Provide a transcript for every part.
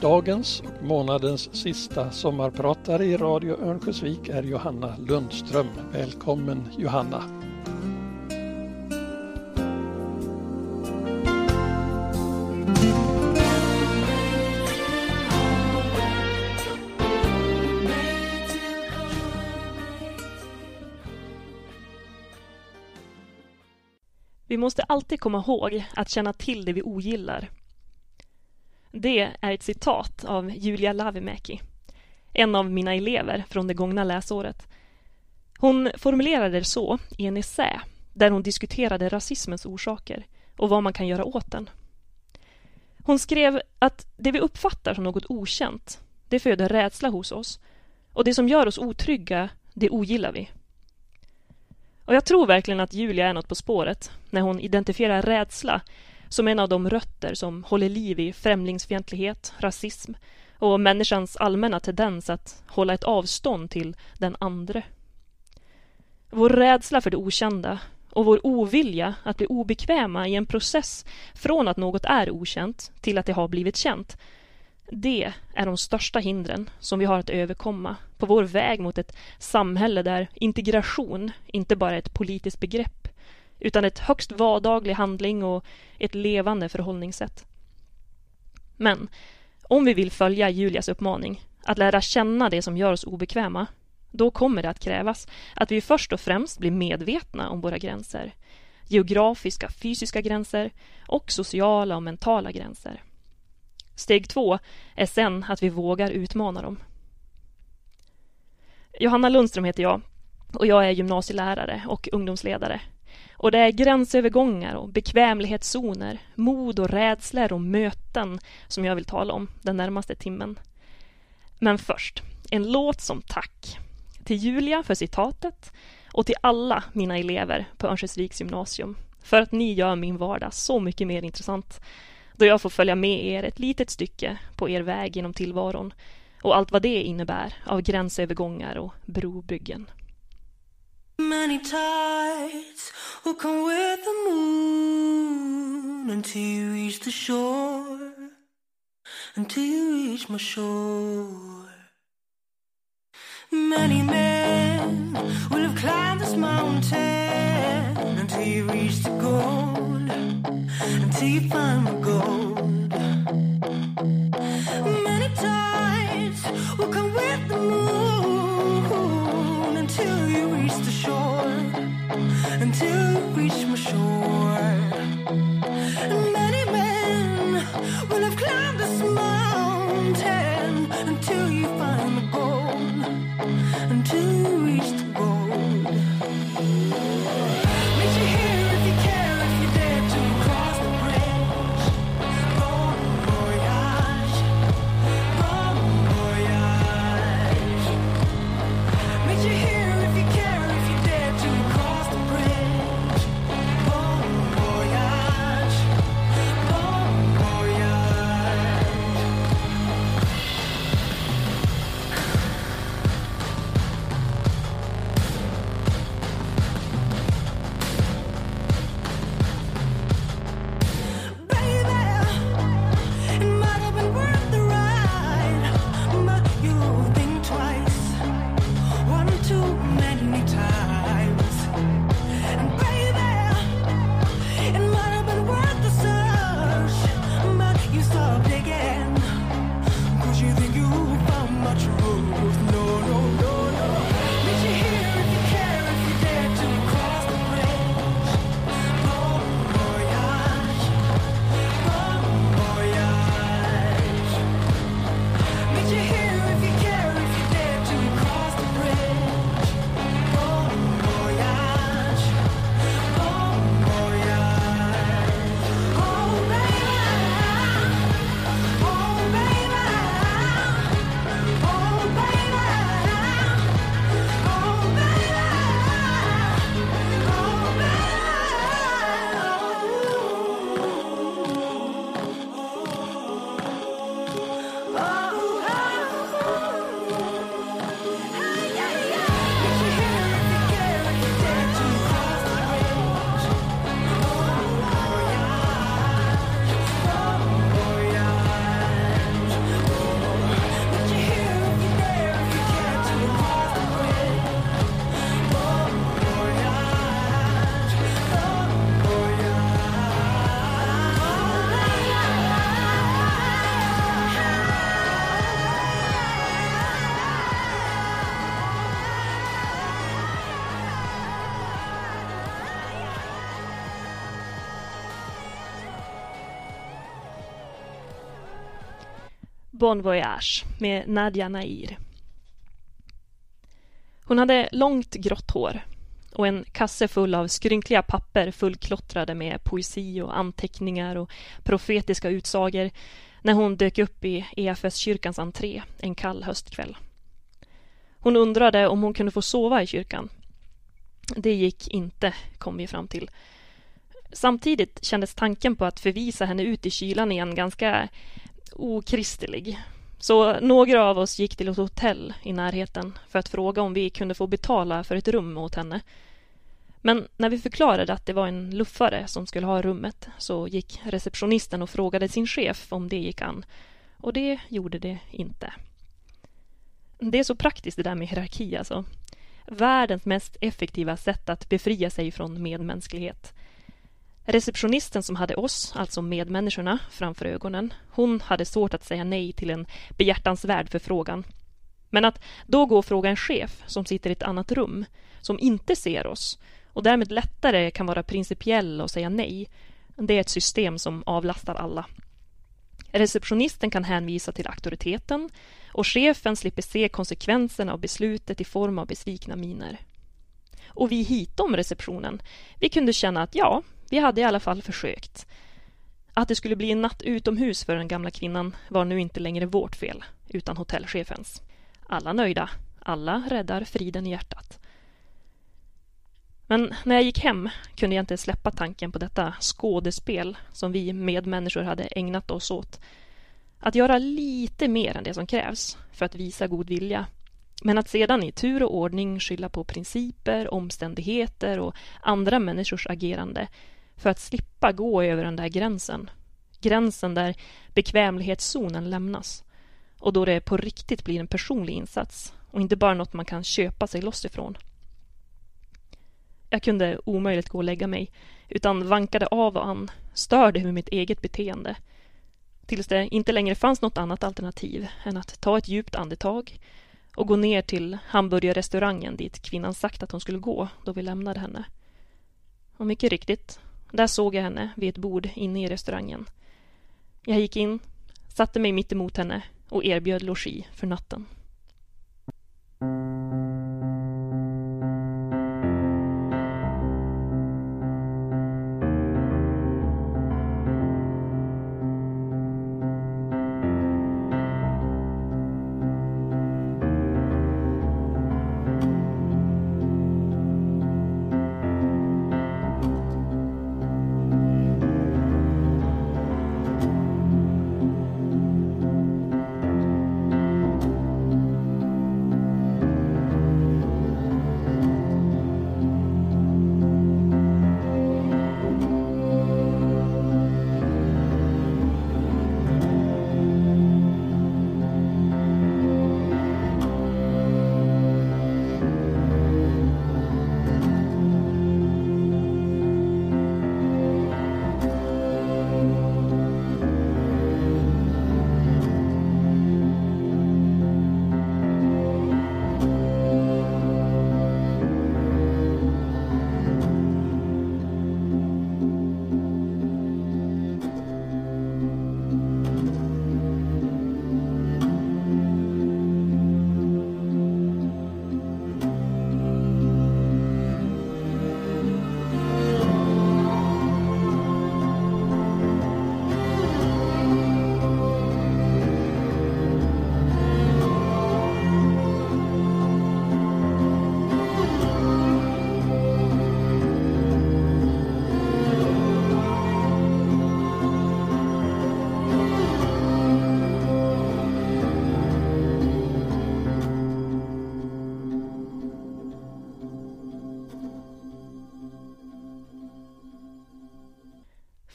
Dagens och månadens sista sommarpratare i Radio Örnsköldsvik är Johanna Lundström. Välkommen Johanna! Vi måste alltid komma ihåg att känna till det vi ogillar det är ett citat av Julia Lavimäki, en av mina elever från det gångna läsåret. Hon formulerade det så i en essä där hon diskuterade rasismens orsaker och vad man kan göra åt den. Hon skrev att det vi uppfattar som något okänt, det föder rädsla hos oss och det som gör oss otrygga, det ogillar vi. Och jag tror verkligen att Julia är något på spåret när hon identifierar rädsla som en av de rötter som håller liv i främlingsfientlighet, rasism och människans allmänna tendens att hålla ett avstånd till den andre. Vår rädsla för det okända och vår ovilja att bli obekväma i en process från att något är okänt till att det har blivit känt. Det är de största hindren som vi har att överkomma på vår väg mot ett samhälle där integration inte bara är ett politiskt begrepp utan ett högst vardaglig handling och ett levande förhållningssätt. Men om vi vill följa Julias uppmaning att lära känna det som gör oss obekväma, då kommer det att krävas att vi först och främst blir medvetna om våra gränser. Geografiska, fysiska gränser och sociala och mentala gränser. Steg två är sen att vi vågar utmana dem. Johanna Lundström heter jag och jag är gymnasielärare och ungdomsledare och det är gränsövergångar och bekvämlighetszoner, mod och rädslor och möten som jag vill tala om den närmaste timmen. Men först, en låt som tack. Till Julia för citatet och till alla mina elever på Örnsköldsviks gymnasium för att ni gör min vardag så mycket mer intressant då jag får följa med er ett litet stycke på er väg genom tillvaron och allt vad det innebär av gränsövergångar och brobyggen. Many tides will come with the moon until you reach the shore, until you reach my shore. Many men will have climbed this mountain until you reach the gold, until you find the gold. Many tides will come with the moon reach the shore, until you reach my shore. And many men will have climbed this mountain until you find the gold, until you reach the Bon Voyage med Nadia Nair. Hon hade långt grått hår och en kasse full av skrynkliga papper fullklottrade med poesi och anteckningar och profetiska utsagor när hon dök upp i EFS-kyrkans entré en kall höstkväll. Hon undrade om hon kunde få sova i kyrkan. Det gick inte, kom vi fram till. Samtidigt kändes tanken på att förvisa henne ut i kylan igen ganska Okristlig. Så några av oss gick till ett hotell i närheten för att fråga om vi kunde få betala för ett rum åt henne. Men när vi förklarade att det var en luffare som skulle ha rummet så gick receptionisten och frågade sin chef om det gick an. Och det gjorde det inte. Det är så praktiskt det där med hierarki alltså. Världens mest effektiva sätt att befria sig från medmänsklighet. Receptionisten som hade oss, alltså medmänniskorna, framför ögonen, hon hade svårt att säga nej till en behjärtansvärd förfrågan. Men att då gå och fråga en chef som sitter i ett annat rum, som inte ser oss och därmed lättare kan vara principiell och säga nej, det är ett system som avlastar alla. Receptionisten kan hänvisa till auktoriteten och chefen slipper se konsekvenserna av beslutet i form av besvikna miner. Och vi hitom receptionen, vi kunde känna att ja, vi hade i alla fall försökt. Att det skulle bli en natt utomhus för den gamla kvinnan var nu inte längre vårt fel, utan hotellchefens. Alla nöjda, alla räddar friden i hjärtat. Men när jag gick hem kunde jag inte släppa tanken på detta skådespel som vi medmänniskor hade ägnat oss åt. Att göra lite mer än det som krävs för att visa god vilja. Men att sedan i tur och ordning skylla på principer, omständigheter och andra människors agerande för att slippa gå över den där gränsen. Gränsen där bekvämlighetszonen lämnas. Och då det på riktigt blir en personlig insats och inte bara något man kan köpa sig loss ifrån. Jag kunde omöjligt gå och lägga mig, utan vankade av och an, störde med mitt eget beteende. Tills det inte längre fanns något annat alternativ än att ta ett djupt andetag och gå ner till hamburgerrestaurangen dit kvinnan sagt att hon skulle gå då vi lämnade henne. Och mycket riktigt, där såg jag henne vid ett bord inne i restaurangen. Jag gick in, satte mig mitt emot henne och erbjöd logi för natten.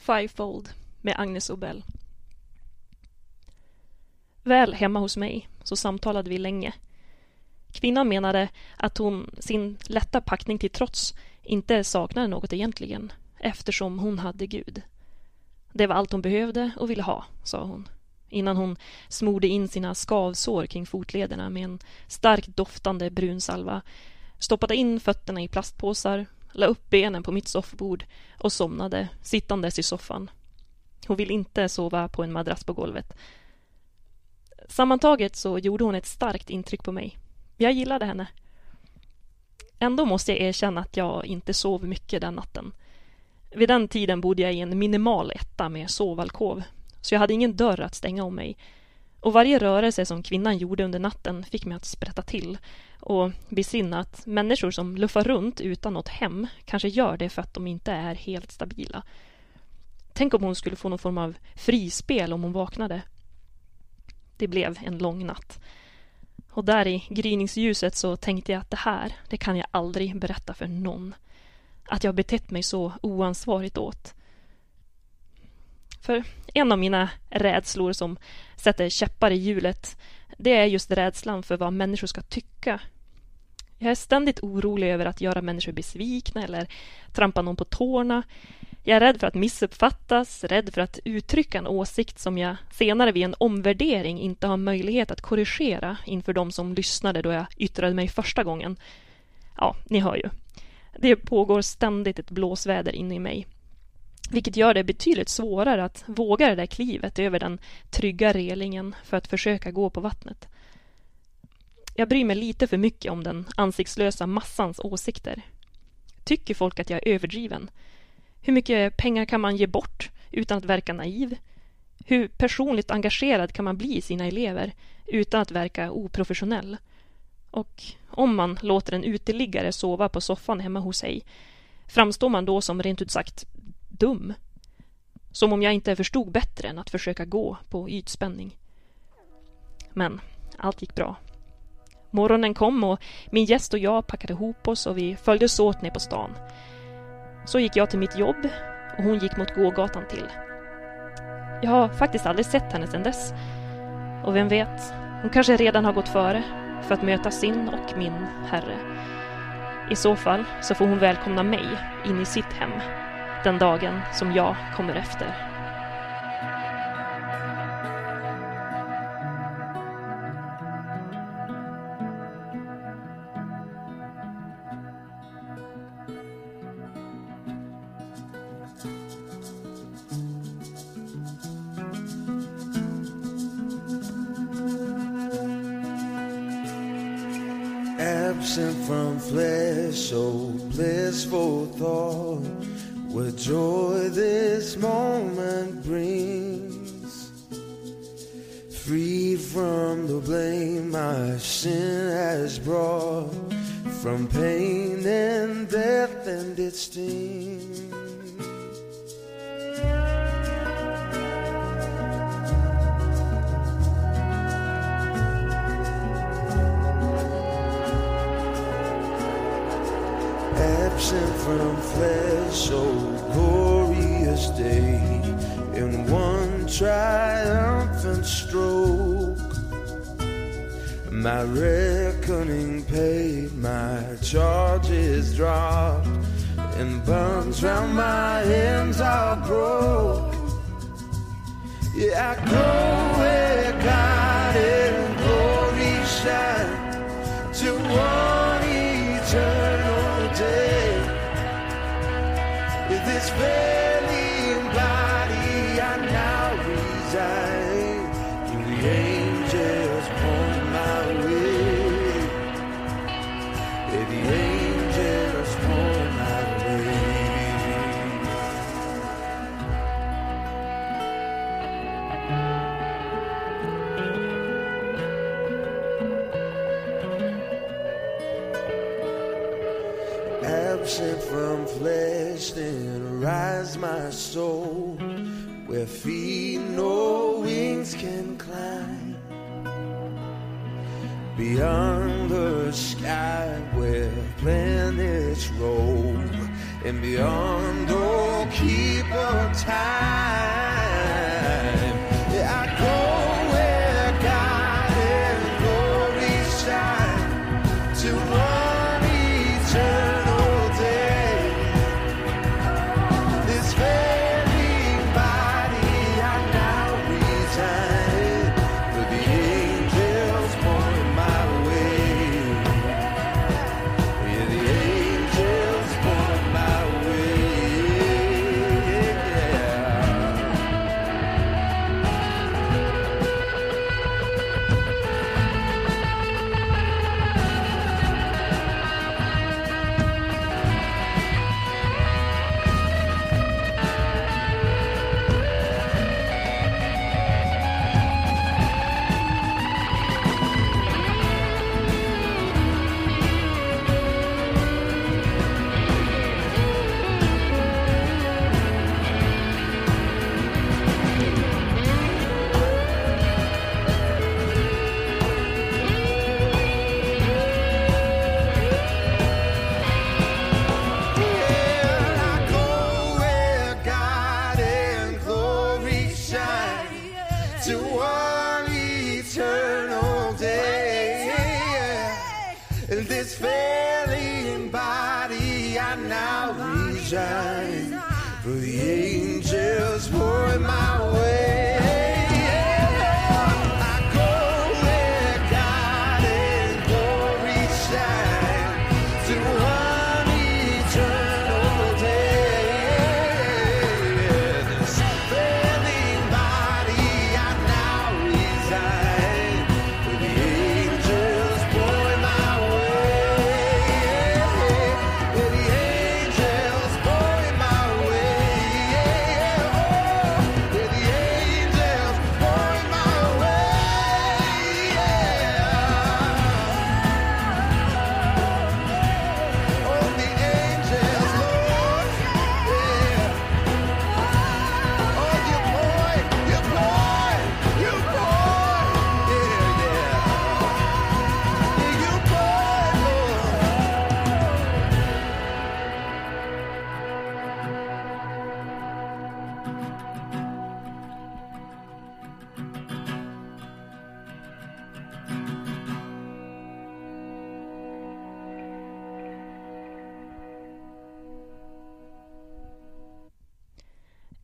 Fivefold med Agnes Obel. Väl hemma hos mig så samtalade vi länge. Kvinnan menade att hon, sin lätta packning till trots, inte saknade något egentligen eftersom hon hade Gud. Det var allt hon behövde och ville ha, sa hon innan hon smorde in sina skavsår kring fotlederna med en starkt doftande brunsalva, stoppade in fötterna i plastpåsar la upp benen på mitt soffbord och somnade sittandes i soffan. Hon vill inte sova på en madrass på golvet. Sammantaget så gjorde hon ett starkt intryck på mig. Jag gillade henne. Ändå måste jag erkänna att jag inte sov mycket den natten. Vid den tiden bodde jag i en minimal etta med sovalkov, så jag hade ingen dörr att stänga om mig. Och varje rörelse som kvinnan gjorde under natten fick mig att sprätta till och besinna att människor som luffar runt utan något hem kanske gör det för att de inte är helt stabila. Tänk om hon skulle få någon form av frispel om hon vaknade. Det blev en lång natt. Och där i gryningsljuset så tänkte jag att det här, det kan jag aldrig berätta för någon. Att jag betett mig så oansvarigt åt. För en av mina rädslor som sätter käppar i hjulet, det är just rädslan för vad människor ska tycka. Jag är ständigt orolig över att göra människor besvikna eller trampa någon på tårna. Jag är rädd för att missuppfattas, rädd för att uttrycka en åsikt som jag senare vid en omvärdering inte har möjlighet att korrigera inför de som lyssnade då jag yttrade mig första gången. Ja, ni hör ju. Det pågår ständigt ett blåsväder inne i mig. Vilket gör det betydligt svårare att våga det där klivet över den trygga relingen för att försöka gå på vattnet. Jag bryr mig lite för mycket om den ansiktslösa massans åsikter. Tycker folk att jag är överdriven? Hur mycket pengar kan man ge bort utan att verka naiv? Hur personligt engagerad kan man bli i sina elever utan att verka oprofessionell? Och om man låter en uteliggare sova på soffan hemma hos sig, framstår man då som rent ut sagt dum? Som om jag inte förstod bättre än att försöka gå på ytspänning. Men allt gick bra. Morgonen kom och min gäst och jag packade ihop oss och vi följdes åt ner på stan. Så gick jag till mitt jobb och hon gick mot gågatan till. Jag har faktiskt aldrig sett henne sedan dess. Och vem vet, hon kanske redan har gått före för att möta sin och min herre. I så fall så får hon välkomna mig in i sitt hem den dagen som jag kommer efter. Flesh, oh blissful thought, what joy this moment brings. Free from the blame my sin has brought, from pain and death and its sting. Absent from flesh, oh glorious day, in one triumphant stroke. My reckoning paid, my charges dropped, and bonds round my hands are broke. Yeah, I go where God in glory shine to one has. Arise my soul, where feet no wings can climb. Beyond the sky, where planets roll, and beyond all keep of time.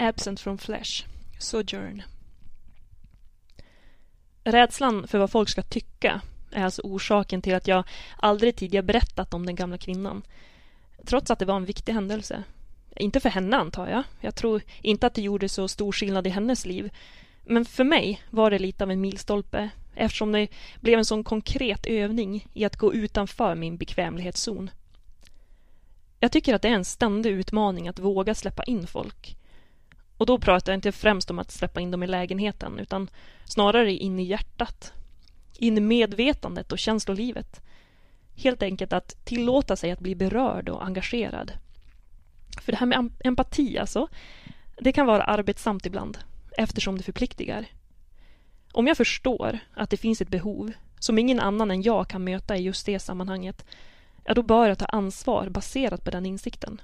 Absent from Flesh, Sojourn. Rädslan för vad folk ska tycka är alltså orsaken till att jag aldrig tidigare berättat om den gamla kvinnan. Trots att det var en viktig händelse. Inte för henne antar jag. Jag tror inte att det gjorde så stor skillnad i hennes liv. Men för mig var det lite av en milstolpe eftersom det blev en sån konkret övning i att gå utanför min bekvämlighetszon. Jag tycker att det är en ständig utmaning att våga släppa in folk. Och då pratar jag inte främst om att släppa in dem i lägenheten utan snarare in i hjärtat. In i medvetandet och känslolivet. Helt enkelt att tillåta sig att bli berörd och engagerad. För det här med empati alltså, det kan vara arbetsamt ibland eftersom det förpliktigar. Om jag förstår att det finns ett behov som ingen annan än jag kan möta i just det sammanhanget, ja då bör jag ta ansvar baserat på den insikten.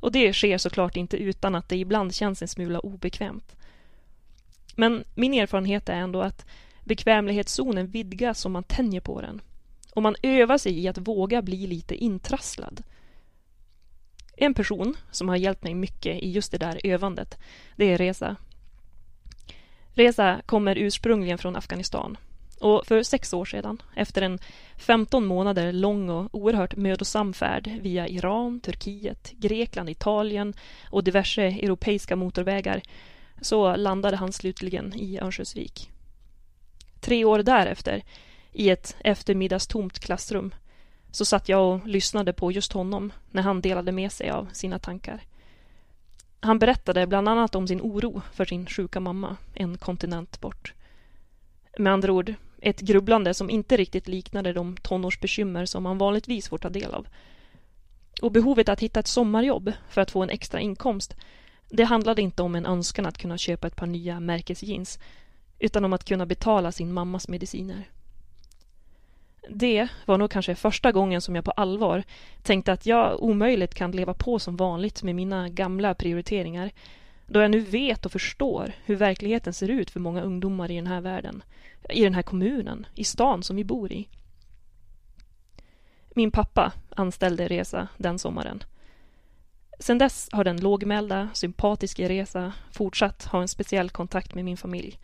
Och det sker såklart inte utan att det ibland känns en smula obekvämt. Men min erfarenhet är ändå att bekvämlighetszonen vidgas om man tänjer på den. Om man övar sig i att våga bli lite intrasslad. En person som har hjälpt mig mycket i just det där övandet, det är Reza. Reza kommer ursprungligen från Afghanistan. Och för sex år sedan, efter en 15 månader lång och oerhört mödosam färd via Iran, Turkiet, Grekland, Italien och diverse europeiska motorvägar, så landade han slutligen i Örnsköldsvik. Tre år därefter, i ett eftermiddagstomt klassrum, så satt jag och lyssnade på just honom när han delade med sig av sina tankar. Han berättade bland annat om sin oro för sin sjuka mamma, en kontinent bort. Med andra ord, ett grubblande som inte riktigt liknade de tonårsbekymmer som man vanligtvis får ta del av. Och behovet att hitta ett sommarjobb för att få en extra inkomst, det handlade inte om en önskan att kunna köpa ett par nya märkesjeans, utan om att kunna betala sin mammas mediciner. Det var nog kanske första gången som jag på allvar tänkte att jag omöjligt kan leva på som vanligt med mina gamla prioriteringar då jag nu vet och förstår hur verkligheten ser ut för många ungdomar i den här världen, i den här kommunen, i stan som vi bor i. Min pappa anställde Resa den sommaren. Sedan dess har den lågmälda, sympatiska Resa fortsatt ha en speciell kontakt med min familj.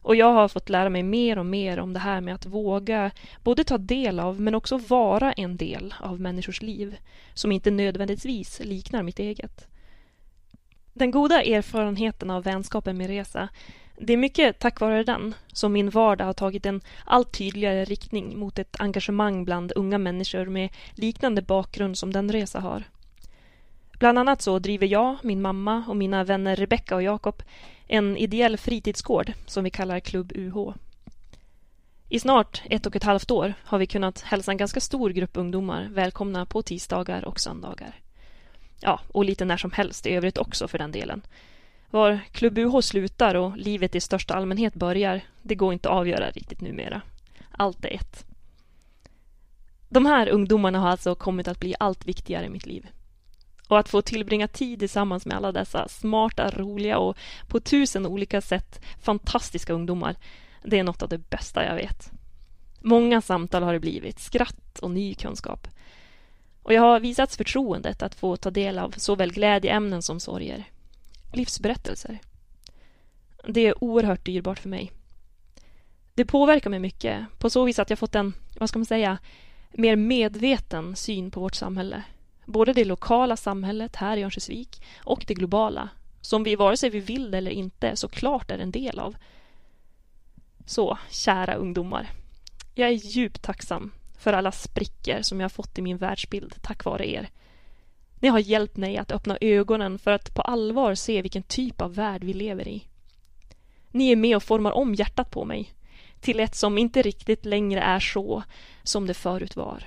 Och jag har fått lära mig mer och mer om det här med att våga både ta del av men också vara en del av människors liv som inte nödvändigtvis liknar mitt eget. Den goda erfarenheten av vänskapen med Reza, det är mycket tack vare den som min vardag har tagit en allt tydligare riktning mot ett engagemang bland unga människor med liknande bakgrund som den Reza har. Bland annat så driver jag, min mamma och mina vänner Rebecka och Jakob en ideell fritidsgård som vi kallar Klubb UH. I snart ett och ett halvt år har vi kunnat hälsa en ganska stor grupp ungdomar välkomna på tisdagar och söndagar. Ja, och lite när som helst i övrigt också för den delen. Var Klubb UH slutar och livet i största allmänhet börjar, det går inte att avgöra riktigt numera. Allt är ett. De här ungdomarna har alltså kommit att bli allt viktigare i mitt liv. Och att få tillbringa tid tillsammans med alla dessa smarta, roliga och på tusen olika sätt fantastiska ungdomar, det är något av det bästa jag vet. Många samtal har det blivit, skratt och ny kunskap. Och jag har visats förtroendet att få ta del av såväl glädjeämnen som sorger. Livsberättelser. Det är oerhört dyrbart för mig. Det påverkar mig mycket på så vis att jag fått en, vad ska man säga, mer medveten syn på vårt samhälle. Både det lokala samhället här i Örnsköldsvik och det globala som vi vare sig vi vill det eller inte såklart är en del av. Så, kära ungdomar. Jag är djupt tacksam för alla sprickor som jag fått i min världsbild tack vare er. Ni har hjälpt mig att öppna ögonen för att på allvar se vilken typ av värld vi lever i. Ni är med och formar om hjärtat på mig till ett som inte riktigt längre är så som det förut var.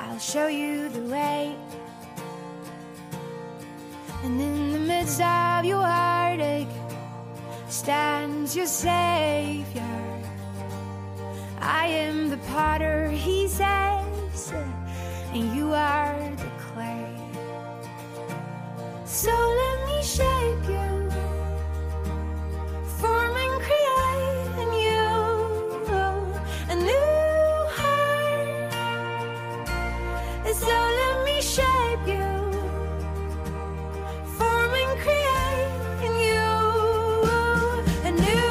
I'll show you the way. And in the midst of your heartache stands your savior. I am the potter, he says, and you are the clay. So let me shape you, form So let me shape you, form and create in you a new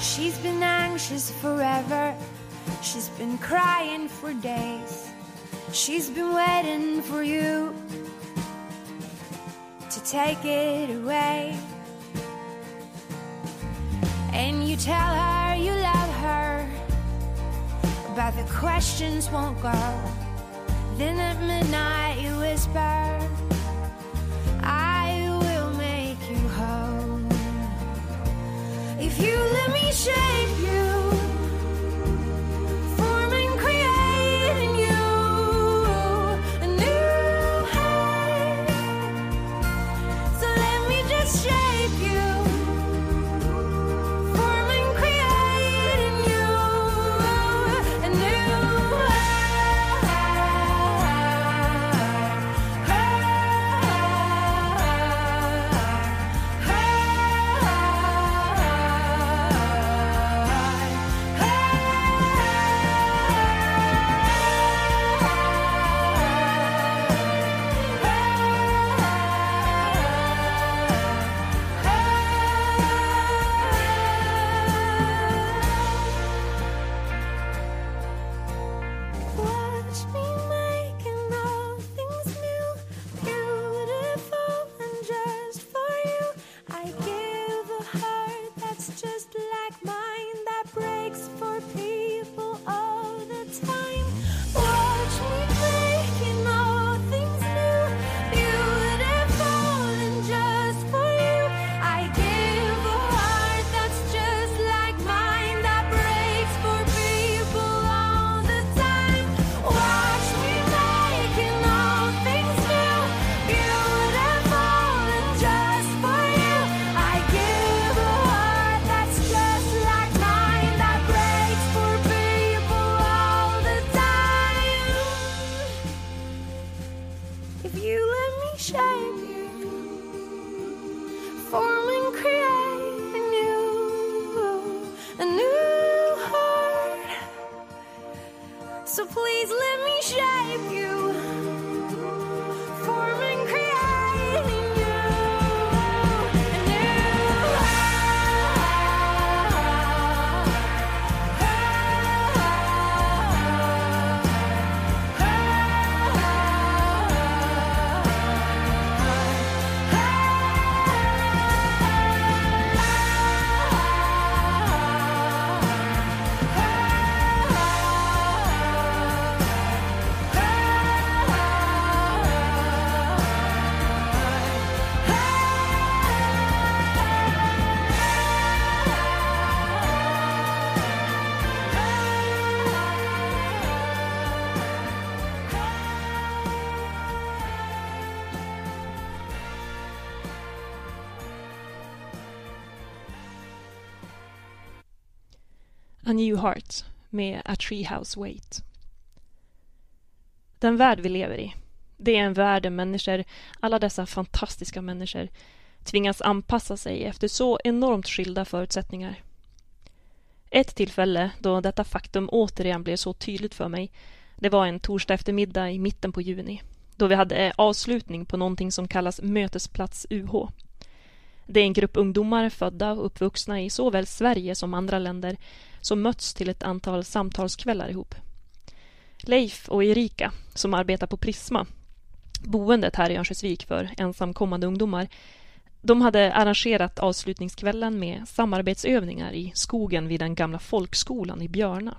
She's been anxious forever. She's been crying for days. She's been waiting for you to take it away. And you tell her you love her, but the questions won't go. Then at midnight you whisper, I will make you whole. If you let me shape A New Heart med A Treehouse Wait. Den värld vi lever i, det är en värld där människor, alla dessa fantastiska människor, tvingas anpassa sig efter så enormt skilda förutsättningar. Ett tillfälle då detta faktum återigen blev så tydligt för mig, det var en torsdag eftermiddag i mitten på juni, då vi hade avslutning på någonting som kallas Mötesplats UH. Det är en grupp ungdomar födda och uppvuxna i såväl Sverige som andra länder som mötts till ett antal samtalskvällar ihop. Leif och Erika, som arbetar på Prisma, boendet här i Örnsköldsvik för ensamkommande ungdomar, de hade arrangerat avslutningskvällen med samarbetsövningar i skogen vid den gamla folkskolan i Björna.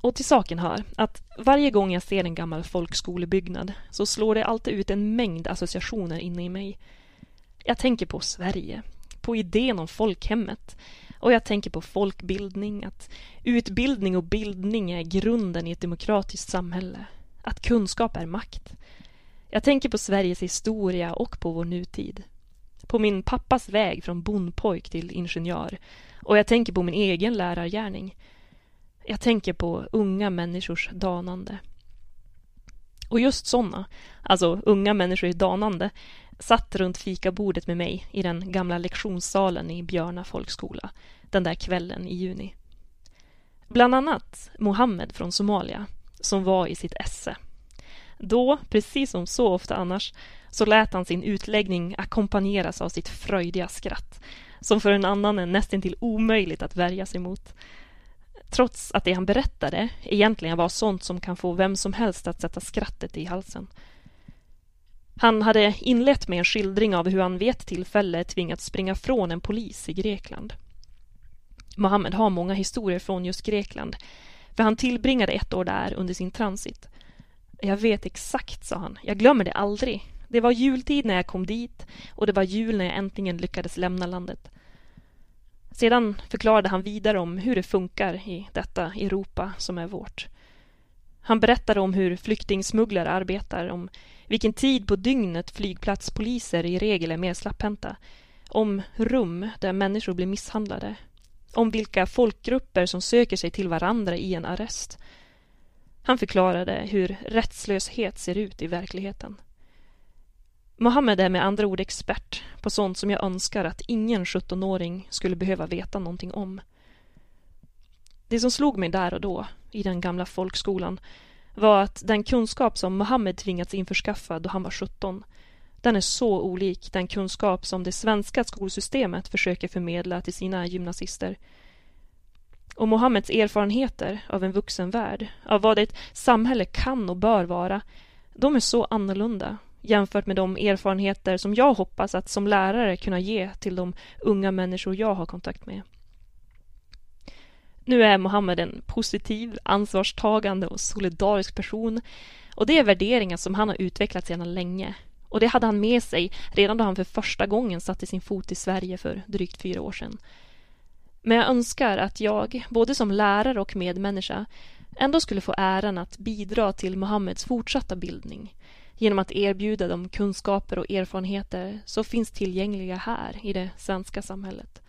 Och till saken hör att varje gång jag ser en gammal folkskolebyggnad så slår det alltid ut en mängd associationer inne i mig. Jag tänker på Sverige, på idén om folkhemmet och jag tänker på folkbildning, att utbildning och bildning är grunden i ett demokratiskt samhälle, att kunskap är makt. Jag tänker på Sveriges historia och på vår nutid. På min pappas väg från bondpojk till ingenjör och jag tänker på min egen lärargärning. Jag tänker på unga människors danande. Och just sådana, alltså unga människor i danande, satt runt fikabordet med mig i den gamla lektionssalen i Björna folkskola den där kvällen i juni. Bland annat Mohammed från Somalia, som var i sitt esse. Då, precis som så ofta annars, så lät han sin utläggning ackompanjeras av sitt fröjdiga skratt, som för en annan är nästintill omöjligt att värja sig mot. Trots att det han berättade egentligen var sånt som kan få vem som helst att sätta skrattet i halsen. Han hade inlett med en skildring av hur han vid ett tillfälle tvingats springa från en polis i Grekland. Mohammed har många historier från just Grekland, för han tillbringade ett år där under sin transit. Jag vet exakt, sa han. Jag glömmer det aldrig. Det var jultid när jag kom dit och det var jul när jag äntligen lyckades lämna landet. Sedan förklarade han vidare om hur det funkar i detta Europa som är vårt. Han berättade om hur flyktingsmugglare arbetar, om vilken tid på dygnet flygplatspoliser i regel är mer slapphänta, om rum där människor blir misshandlade, om vilka folkgrupper som söker sig till varandra i en arrest. Han förklarade hur rättslöshet ser ut i verkligheten. Mohammed är med andra ord expert på sånt som jag önskar att ingen 17-åring skulle behöva veta någonting om. Det som slog mig där och då, i den gamla folkskolan, var att den kunskap som Mohammed tvingats införskaffa då han var 17, den är så olik den kunskap som det svenska skolsystemet försöker förmedla till sina gymnasister. Och Mohammeds erfarenheter av en vuxen värld, av vad ett samhälle kan och bör vara, de är så annorlunda jämfört med de erfarenheter som jag hoppas att som lärare kunna ge till de unga människor jag har kontakt med. Nu är Mohammed en positiv, ansvarstagande och solidarisk person och det är värderingar som han har utvecklat sedan länge. Och det hade han med sig redan då han för första gången satte sin fot i Sverige för drygt fyra år sedan. Men jag önskar att jag, både som lärare och medmänniska, ändå skulle få äran att bidra till Mohammeds fortsatta bildning genom att erbjuda de kunskaper och erfarenheter som finns tillgängliga här i det svenska samhället.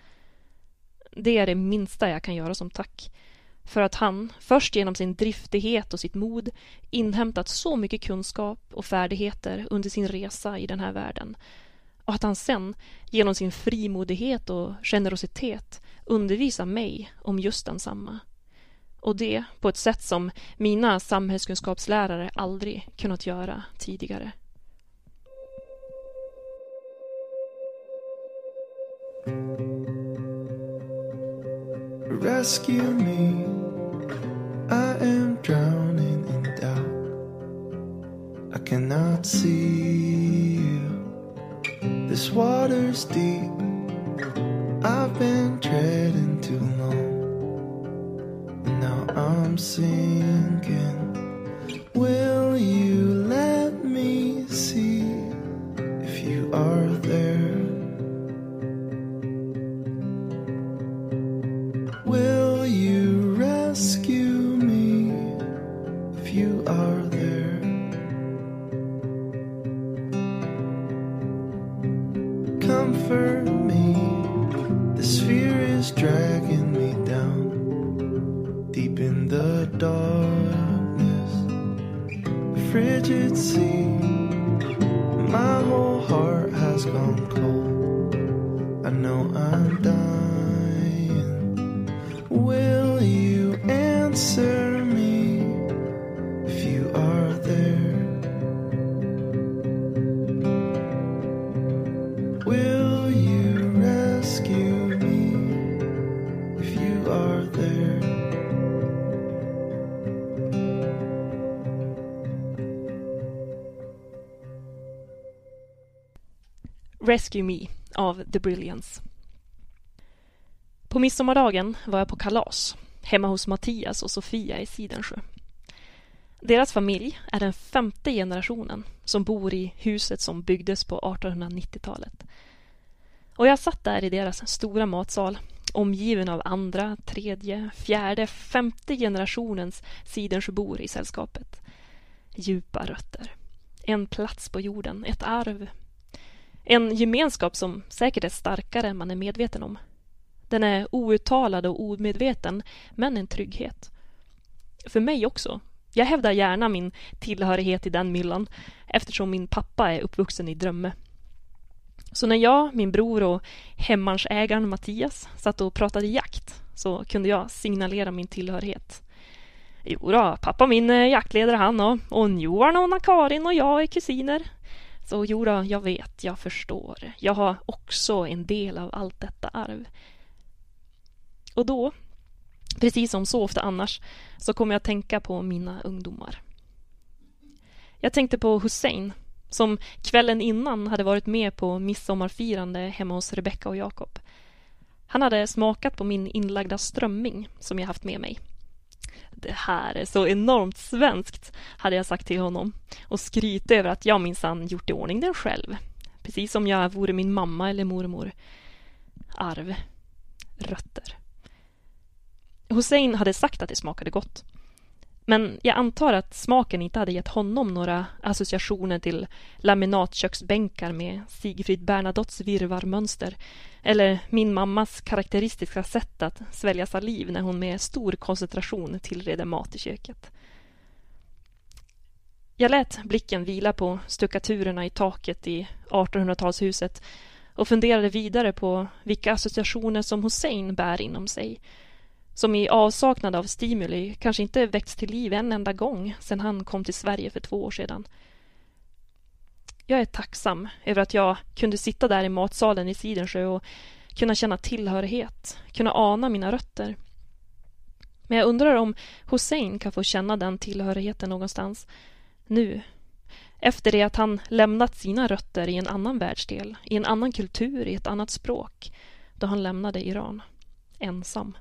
Det är det minsta jag kan göra som tack för att han, först genom sin driftighet och sitt mod, inhämtat så mycket kunskap och färdigheter under sin resa i den här världen och att han sen, genom sin frimodighet och generositet, undervisar mig om just densamma. Och det på ett sätt som mina samhällskunskapslärare aldrig kunnat göra tidigare. Rescue me, I am drowning in doubt. I cannot see you. This water's deep. I've been treading too long. And now I'm sinking. Rescue Me av The Brilliance. På midsommardagen var jag på kalas hemma hos Mattias och Sofia i Sidensjö. Deras familj är den femte generationen som bor i huset som byggdes på 1890-talet. Och jag satt där i deras stora matsal omgiven av andra, tredje, fjärde, femte generationens Sidensjöbor i sällskapet. Djupa rötter. En plats på jorden, ett arv. En gemenskap som säkert är starkare än man är medveten om. Den är outtalad och omedveten, men en trygghet. För mig också. Jag hävdar gärna min tillhörighet i den myllan eftersom min pappa är uppvuxen i Drömme. Så när jag, min bror och hemmansägaren Mattias satt och pratade jakt så kunde jag signalera min tillhörighet. Jo då, pappa min är jaktledare han och, och Johan och Anna-Karin och jag är kusiner och jodå, jag vet, jag förstår. Jag har också en del av allt detta arv. Och då, precis som så ofta annars, så kommer jag att tänka på mina ungdomar. Jag tänkte på Hussein, som kvällen innan hade varit med på midsommarfirande hemma hos Rebecka och Jakob. Han hade smakat på min inlagda strömming som jag haft med mig. Det här är så enormt svenskt, hade jag sagt till honom och skryt över att jag minsann gjort i ordning den själv. Precis som jag vore min mamma eller mormor. Arv. Rötter. Hussein hade sagt att det smakade gott. Men jag antar att smaken inte hade gett honom några associationer till laminatköksbänkar med Sigfrid Bernadottes virvarmönster eller min mammas karaktäristiska sätt att svälja saliv när hon med stor koncentration tillreder mat i köket. Jag lät blicken vila på stuckaturerna i taket i 1800-talshuset och funderade vidare på vilka associationer som Hussein bär inom sig som i avsaknad av stimuli kanske inte väckts till liv en enda gång sedan han kom till Sverige för två år sedan. Jag är tacksam över att jag kunde sitta där i matsalen i Sidensjö och kunna känna tillhörighet, kunna ana mina rötter. Men jag undrar om Hussein kan få känna den tillhörigheten någonstans nu. Efter det att han lämnat sina rötter i en annan världsdel, i en annan kultur, i ett annat språk, då han lämnade Iran. Ensam.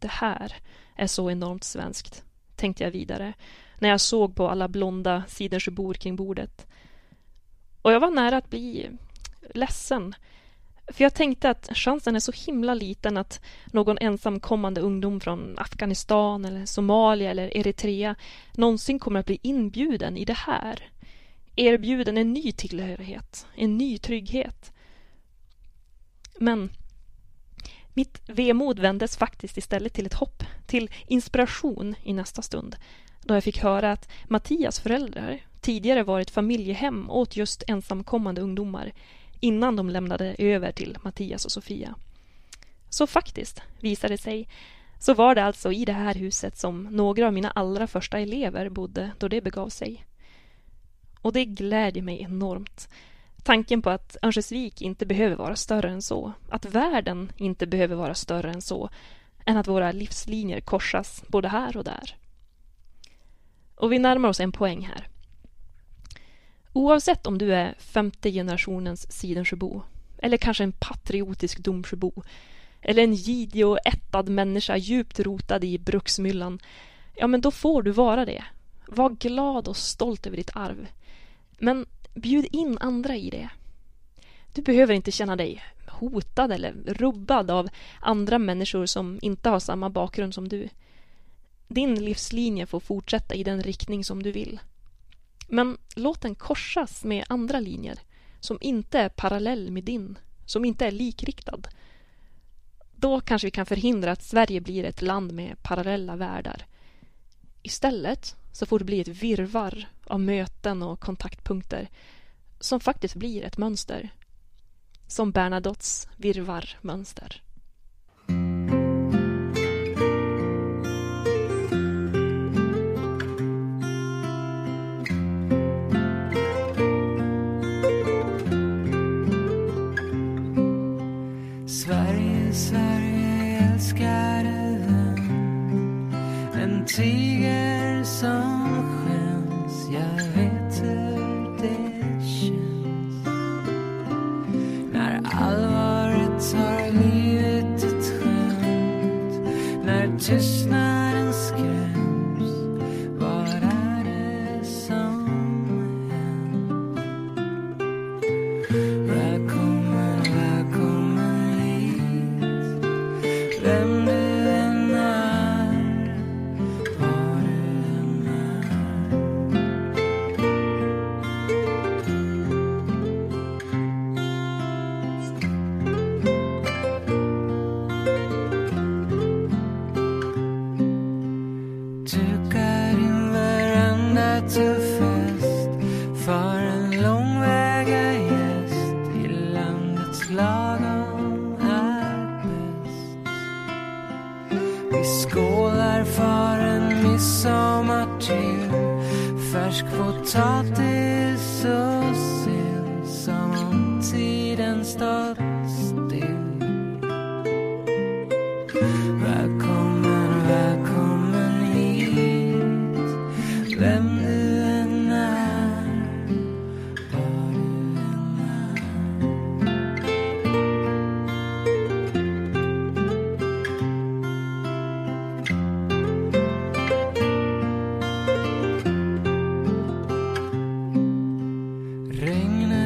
Det här är så enormt svenskt, tänkte jag vidare när jag såg på alla blonda Sidensjöbor kring bordet. Och jag var nära att bli ledsen. För jag tänkte att chansen är så himla liten att någon ensamkommande ungdom från Afghanistan eller Somalia eller Eritrea någonsin kommer att bli inbjuden i det här. Erbjuden en ny tillhörighet, en ny trygghet. Men mitt vemod vändes faktiskt istället till ett hopp, till inspiration i nästa stund då jag fick höra att Mattias föräldrar tidigare varit familjehem åt just ensamkommande ungdomar innan de lämnade över till Mattias och Sofia. Så faktiskt, visade det sig, så var det alltså i det här huset som några av mina allra första elever bodde då det begav sig. Och det glädjer mig enormt Tanken på att Örnsköldsvik inte behöver vara större än så, att världen inte behöver vara större än så, än att våra livslinjer korsas både här och där. Och vi närmar oss en poäng här. Oavsett om du är femte generationens Sidensjöbo eller kanske en patriotisk Domsjöbo eller en gidig och ättad människa djupt rotad i bruksmyllan, ja men då får du vara det. Var glad och stolt över ditt arv. Men Bjud in andra i det. Du behöver inte känna dig hotad eller rubbad av andra människor som inte har samma bakgrund som du. Din livslinje får fortsätta i den riktning som du vill. Men låt den korsas med andra linjer som inte är parallell med din, som inte är likriktad. Då kanske vi kan förhindra att Sverige blir ett land med parallella världar. Istället så får det bli ett virvar av möten och kontaktpunkter som faktiskt blir ett mönster. Som Bernadottes virvarmönster.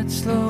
Regnet slår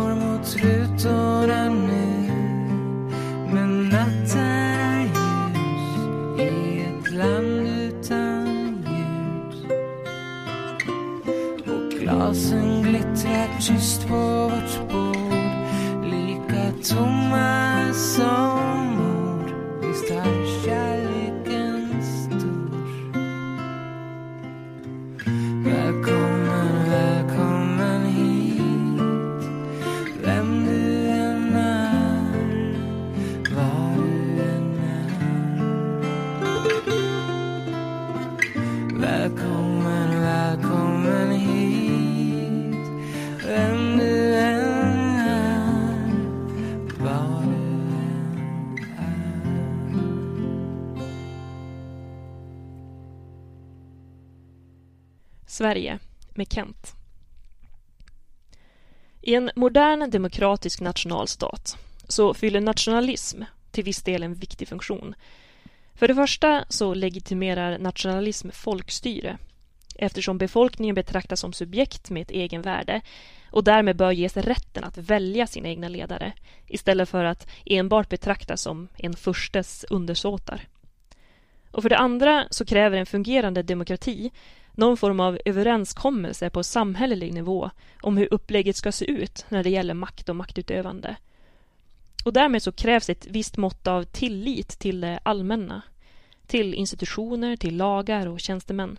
I en modern demokratisk nationalstat så fyller nationalism till viss del en viktig funktion. För det första så legitimerar nationalism folkstyre eftersom befolkningen betraktas som subjekt med ett egenvärde och därmed bör ges rätten att välja sina egna ledare istället för att enbart betraktas som en furstes undersåtar. Och för det andra så kräver en fungerande demokrati någon form av överenskommelse på samhällelig nivå om hur upplägget ska se ut när det gäller makt och maktutövande. Och därmed så krävs ett visst mått av tillit till det allmänna, till institutioner, till lagar och tjänstemän.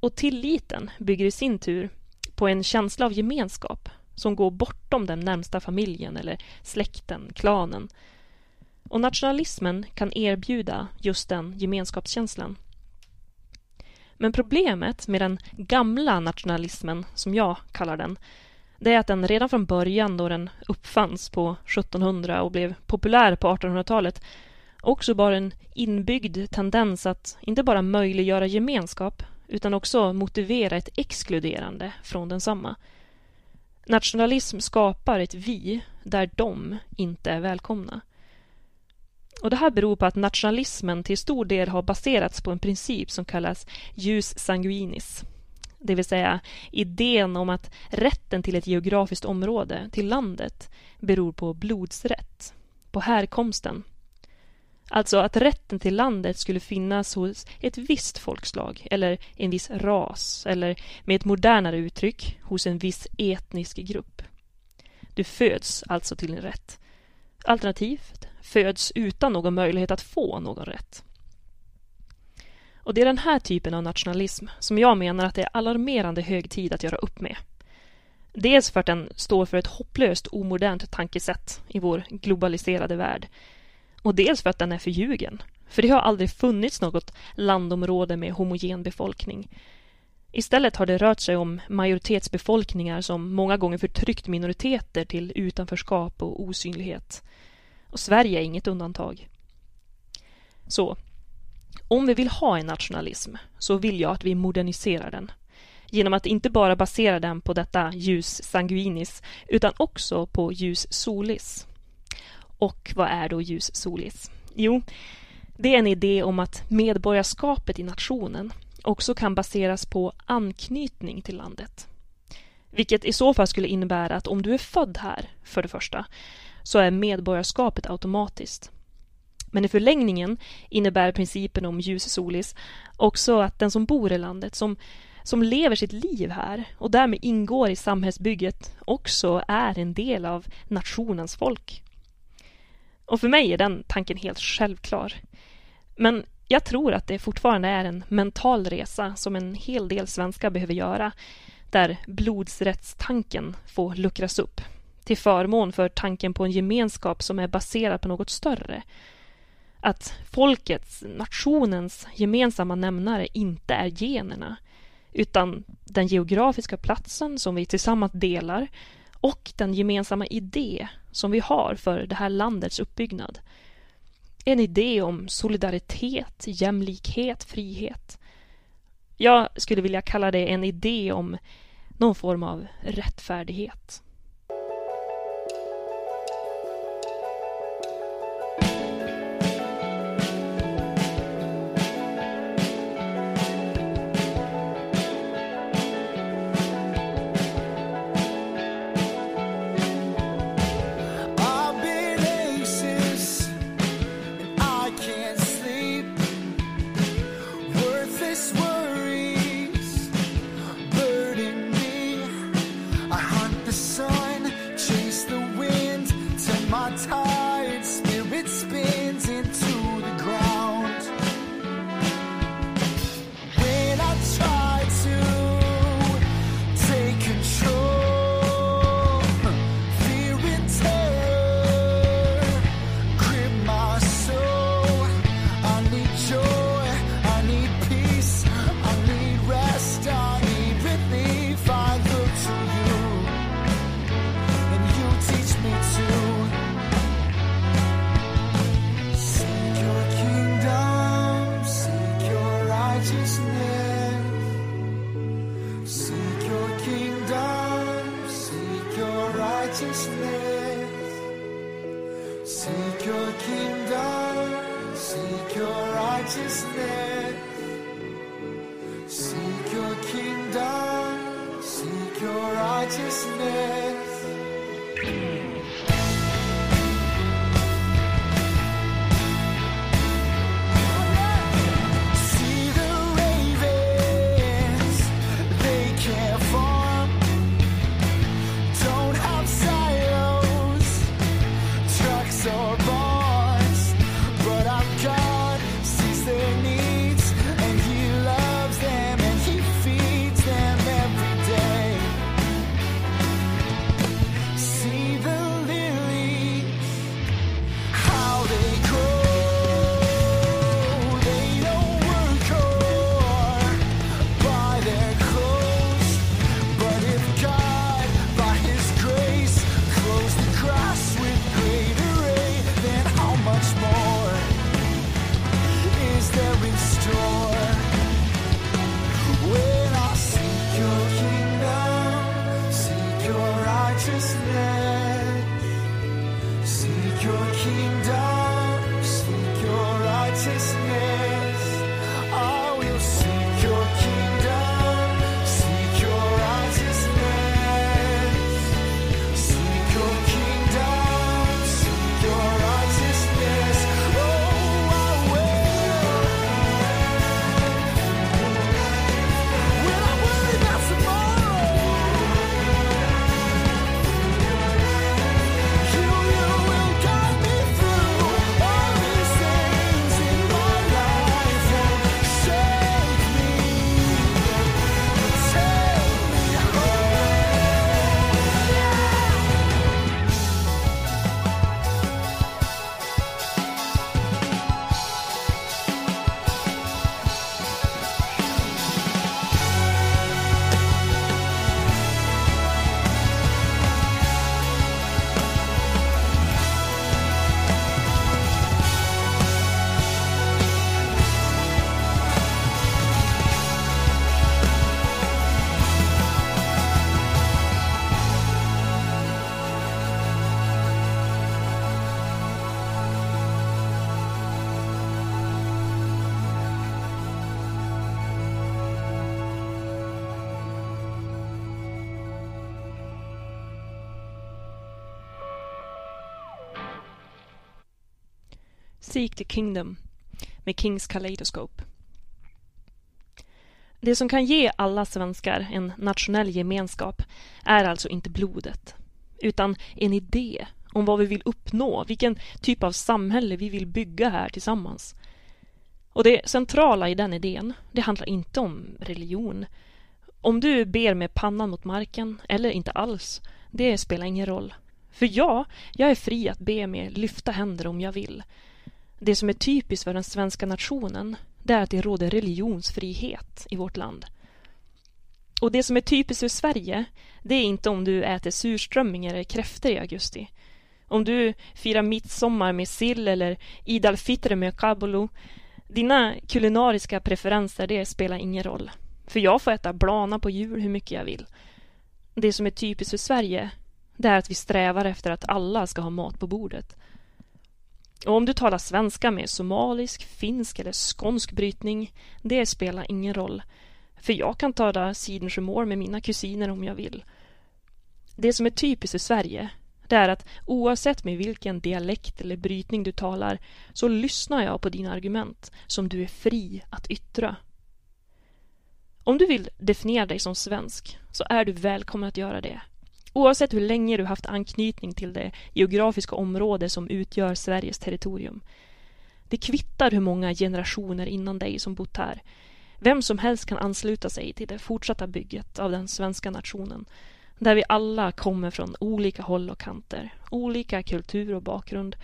Och tilliten bygger i sin tur på en känsla av gemenskap som går bortom den närmsta familjen eller släkten, klanen. Och nationalismen kan erbjuda just den gemenskapskänslan. Men problemet med den gamla nationalismen, som jag kallar den, det är att den redan från början då den uppfanns på 1700 och blev populär på 1800-talet också bar en inbyggd tendens att inte bara möjliggöra gemenskap utan också motivera ett exkluderande från densamma. Nationalism skapar ett vi där de inte är välkomna. Och Det här beror på att nationalismen till stor del har baserats på en princip som kallas jus sanguinis. Det vill säga idén om att rätten till ett geografiskt område, till landet, beror på blodsrätt, på härkomsten. Alltså att rätten till landet skulle finnas hos ett visst folkslag eller en viss ras eller med ett modernare uttryck hos en viss etnisk grupp. Du föds alltså till din rätt. Alternativt föds utan någon möjlighet att få någon rätt. Och det är den här typen av nationalism som jag menar att det är alarmerande hög tid att göra upp med. Dels för att den står för ett hopplöst omodernt tankesätt i vår globaliserade värld. Och dels för att den är förljugen. För det har aldrig funnits något landområde med homogen befolkning. Istället har det rört sig om majoritetsbefolkningar som många gånger förtryckt minoriteter till utanförskap och osynlighet. Och Sverige är inget undantag. Så, om vi vill ha en nationalism så vill jag att vi moderniserar den. Genom att inte bara basera den på detta ljus sanguinis utan också på ljus solis. Och vad är då ljus solis? Jo, det är en idé om att medborgarskapet i nationen också kan baseras på anknytning till landet. Vilket i så fall skulle innebära att om du är född här, för det första, så är medborgarskapet automatiskt. Men i förlängningen innebär principen om ljus solis också att den som bor i landet, som, som lever sitt liv här och därmed ingår i samhällsbygget, också är en del av nationens folk. Och för mig är den tanken helt självklar. Men jag tror att det fortfarande är en mental resa som en hel del svenskar behöver göra, där blodsrättstanken får luckras upp till förmån för tanken på en gemenskap som är baserad på något större. Att folkets, nationens gemensamma nämnare inte är generna utan den geografiska platsen som vi tillsammans delar och den gemensamma idé som vi har för det här landets uppbyggnad. En idé om solidaritet, jämlikhet, frihet. Jag skulle vilja kalla det en idé om någon form av rättfärdighet. Seek the Kingdom med Kings Kaleidoscope. Det som kan ge alla svenskar en nationell gemenskap är alltså inte blodet, utan en idé om vad vi vill uppnå, vilken typ av samhälle vi vill bygga här tillsammans. Och det centrala i den idén, det handlar inte om religion. Om du ber med pannan mot marken eller inte alls, det spelar ingen roll. För ja, jag är fri att be med lyfta händer om jag vill. Det som är typiskt för den svenska nationen, det är att det råder religionsfrihet i vårt land. Och det som är typiskt för Sverige, det är inte om du äter surströmming eller kräftor i augusti. Om du firar midsommar med sill eller Id al-Fitr med kabulu. Dina kulinariska preferenser, det spelar ingen roll. För jag får äta blana på jul hur mycket jag vill. Det som är typiskt för Sverige, det är att vi strävar efter att alla ska ha mat på bordet. Och om du talar svenska med somalisk, finsk eller skånsk brytning, det spelar ingen roll. För jag kan tala sidensjömål med mina kusiner om jag vill. Det som är typiskt för Sverige, det är att oavsett med vilken dialekt eller brytning du talar så lyssnar jag på dina argument som du är fri att yttra. Om du vill definiera dig som svensk så är du välkommen att göra det. Oavsett hur länge du haft anknytning till det geografiska område som utgör Sveriges territorium. Det kvittar hur många generationer innan dig som bott här. Vem som helst kan ansluta sig till det fortsatta bygget av den svenska nationen. Där vi alla kommer från olika håll och kanter, olika kultur och bakgrund.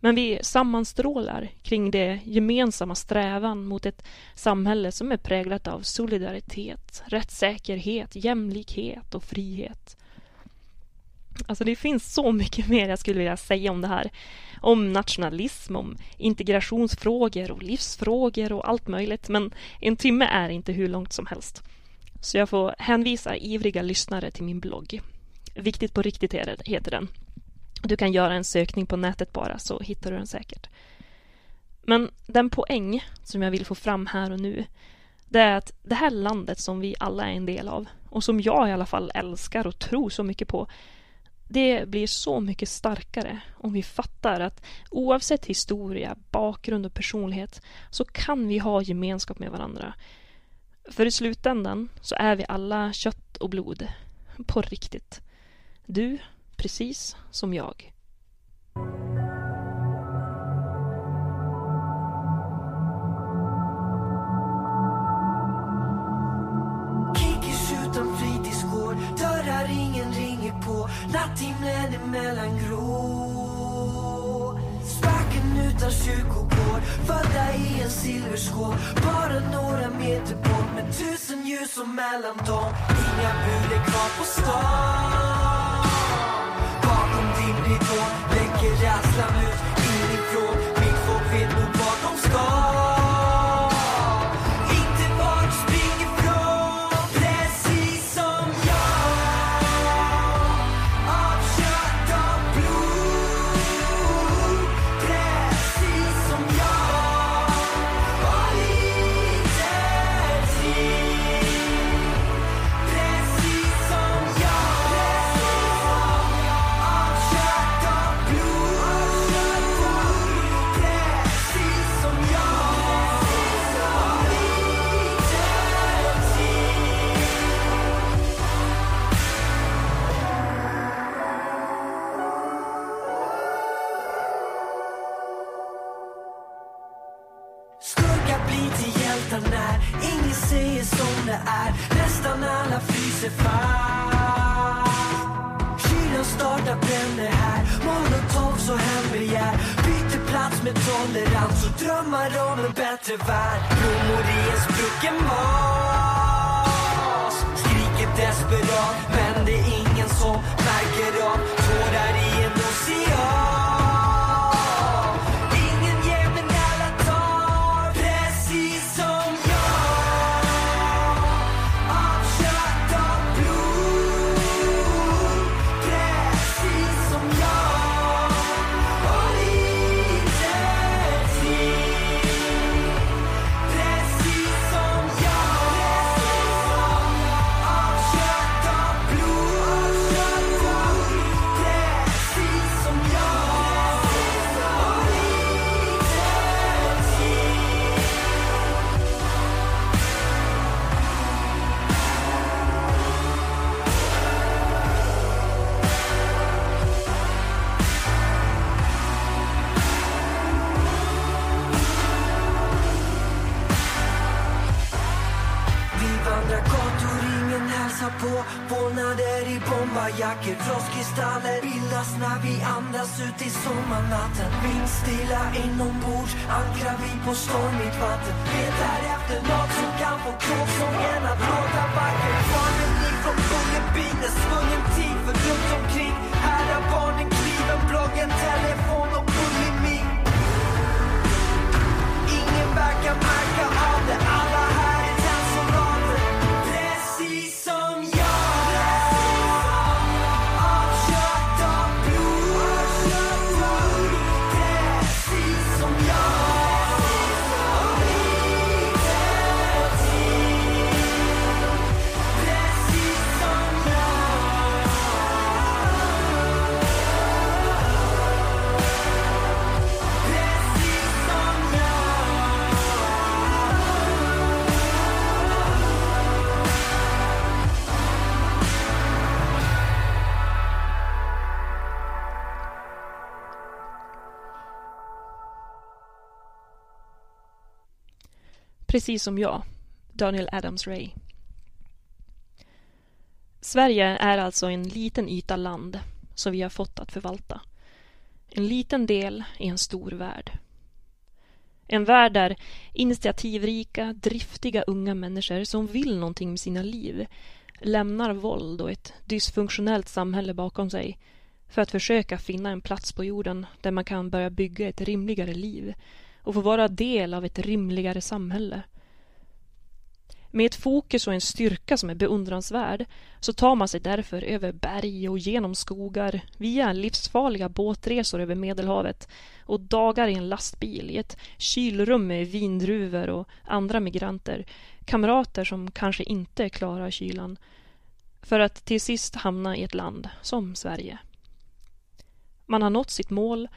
Men vi sammanstrålar kring det gemensamma strävan mot ett samhälle som är präglat av solidaritet, rättssäkerhet, jämlikhet och frihet. Alltså det finns så mycket mer jag skulle vilja säga om det här. Om nationalism, om integrationsfrågor och livsfrågor och allt möjligt. Men en timme är inte hur långt som helst. Så jag får hänvisa ivriga lyssnare till min blogg. Viktigt på riktigt heter den. Du kan göra en sökning på nätet bara så hittar du den säkert. Men den poäng som jag vill få fram här och nu det är att det här landet som vi alla är en del av och som jag i alla fall älskar och tror så mycket på det blir så mycket starkare om vi fattar att oavsett historia, bakgrund och personlighet så kan vi ha gemenskap med varandra. För i slutändan så är vi alla kött och blod. På riktigt. Du, precis som jag. Ingen på Natthimlen emellan grå Spacken utan kyrkogård Födda i en silverskål. Bara några meter bort Med tusen ljus och mellan dem. Inga bud är kvar på stan. Bakom din ridå Läcker rädslan ut. Sig fast. Kylan startar bränner här. Molotov så hembegär Byter plats med tolerans och drömmar om en bättre värld. Blommor i en sprucken vas Skriker desperat men det är ingen som märker av. Tårar Precis som jag, Daniel Adams-Ray. Sverige är alltså en liten yta land som vi har fått att förvalta. En liten del i en stor värld. En värld där initiativrika, driftiga unga människor som vill någonting med sina liv lämnar våld och ett dysfunktionellt samhälle bakom sig för att försöka finna en plats på jorden där man kan börja bygga ett rimligare liv och få vara del av ett rimligare samhälle. Med ett fokus och en styrka som är beundransvärd så tar man sig därför över berg och genom skogar via livsfarliga båtresor över Medelhavet och dagar i en lastbil i ett kylrum med vindruvor och andra migranter, kamrater som kanske inte klarar kylan, för att till sist hamna i ett land som Sverige. Man har nått sitt mål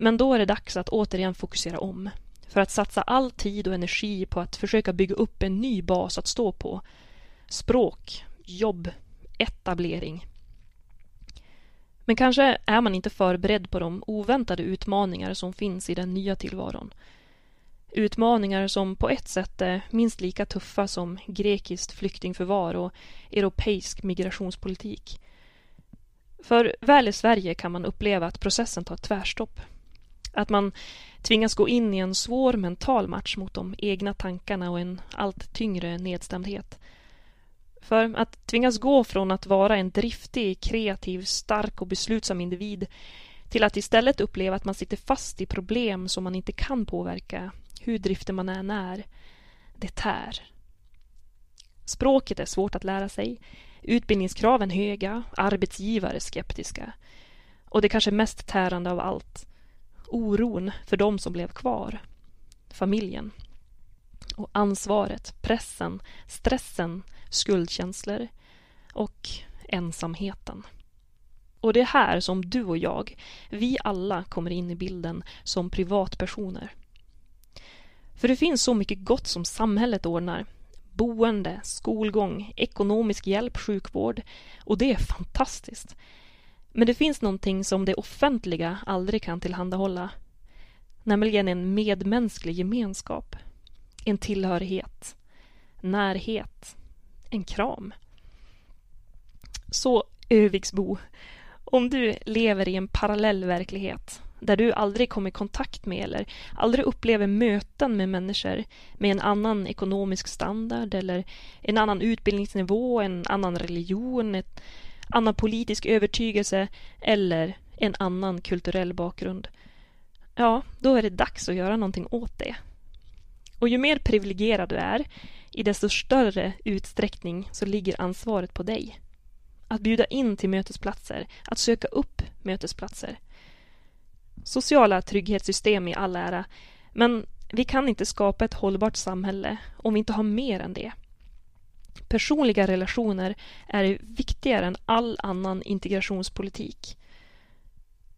men då är det dags att återigen fokusera om. För att satsa all tid och energi på att försöka bygga upp en ny bas att stå på. Språk, jobb, etablering. Men kanske är man inte förberedd på de oväntade utmaningar som finns i den nya tillvaron. Utmaningar som på ett sätt är minst lika tuffa som grekiskt flyktingförvar och europeisk migrationspolitik. För väl i Sverige kan man uppleva att processen tar tvärstopp. Att man tvingas gå in i en svår mental match mot de egna tankarna och en allt tyngre nedstämdhet. För att tvingas gå från att vara en driftig, kreativ, stark och beslutsam individ till att istället uppleva att man sitter fast i problem som man inte kan påverka, hur driftig man än är, det tär. Språket är svårt att lära sig, utbildningskraven höga, arbetsgivare skeptiska. Och det kanske mest tärande av allt, oron för de som blev kvar. Familjen. Och ansvaret, pressen, stressen, skuldkänslor och ensamheten. Och det är här som du och jag, vi alla kommer in i bilden som privatpersoner. För det finns så mycket gott som samhället ordnar. Boende, skolgång, ekonomisk hjälp, sjukvård. Och det är fantastiskt. Men det finns någonting som det offentliga aldrig kan tillhandahålla. Nämligen en medmänsklig gemenskap. En tillhörighet. Närhet. En kram. Så Öviksbo, om du lever i en parallell verklighet där du aldrig kommer i kontakt med eller aldrig upplever möten med människor med en annan ekonomisk standard eller en annan utbildningsnivå, en annan religion, ett annan politisk övertygelse eller en annan kulturell bakgrund. Ja, då är det dags att göra någonting åt det. Och ju mer privilegierad du är, i desto större utsträckning så ligger ansvaret på dig. Att bjuda in till mötesplatser, att söka upp mötesplatser. Sociala trygghetssystem i all ära, men vi kan inte skapa ett hållbart samhälle om vi inte har mer än det. Personliga relationer är viktigare än all annan integrationspolitik.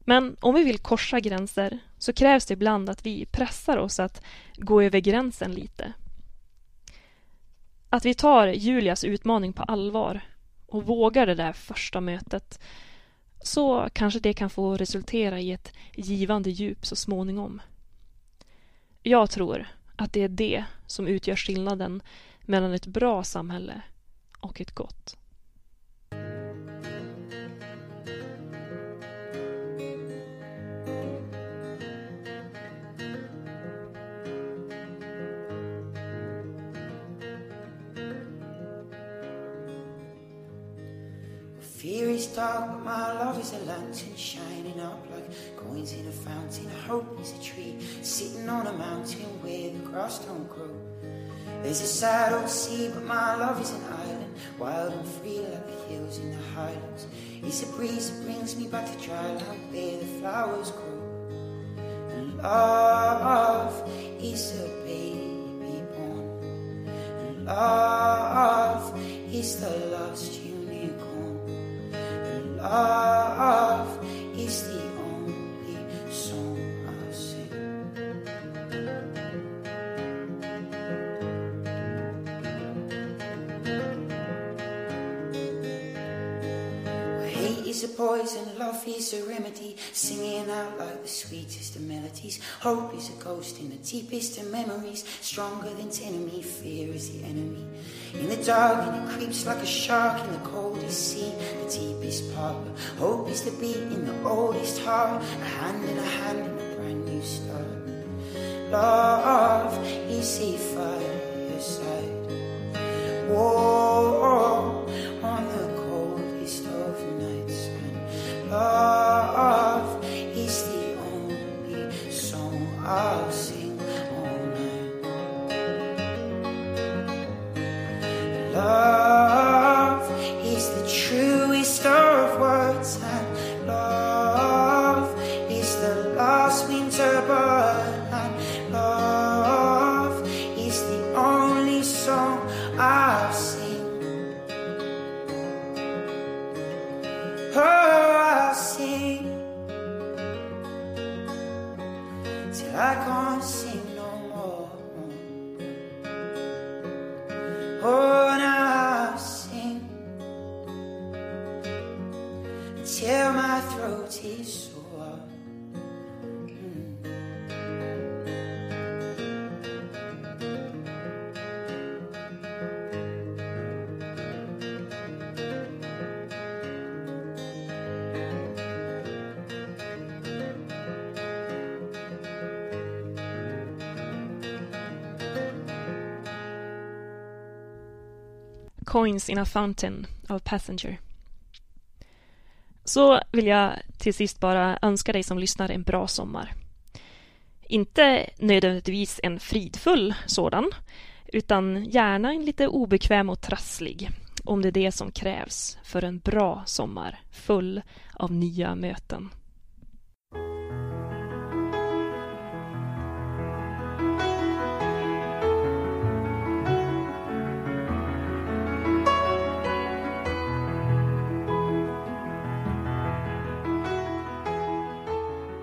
Men om vi vill korsa gränser så krävs det ibland att vi pressar oss att gå över gränsen lite. Att vi tar Julias utmaning på allvar och vågar det där första mötet så kanske det kan få resultera i ett givande djup så småningom. Jag tror att det är det som utgör skillnaden mellan ett bra samhälle och ett gott. Fear dark, but my love is a lantern shining up like coins in a fountain. Hope is a tree sitting on a mountain where the grass don't grow. There's a sad old sea, but my love is an island, wild and free like the hills in the highlands. It's a breeze that brings me back to dry land where the flowers grow. And love is a baby born. And love is the last unicorn. And love a remedy. Singing out like the sweetest of melodies. Hope is a ghost in the deepest of memories. Stronger than enemy, fear is the enemy. In the dark, and it creeps like a shark in the coldest sea. The deepest part. Hope is the beat in the oldest heart. A hand in a hand in a brand new start. Love is a fireside. War love is the only song I'll sing all night. Love till I can't sing Coins in a Fountain av Passenger. Så vill jag till sist bara önska dig som lyssnar en bra sommar. Inte nödvändigtvis en fridfull sådan, utan gärna en lite obekväm och trasslig, om det är det som krävs för en bra sommar full av nya möten.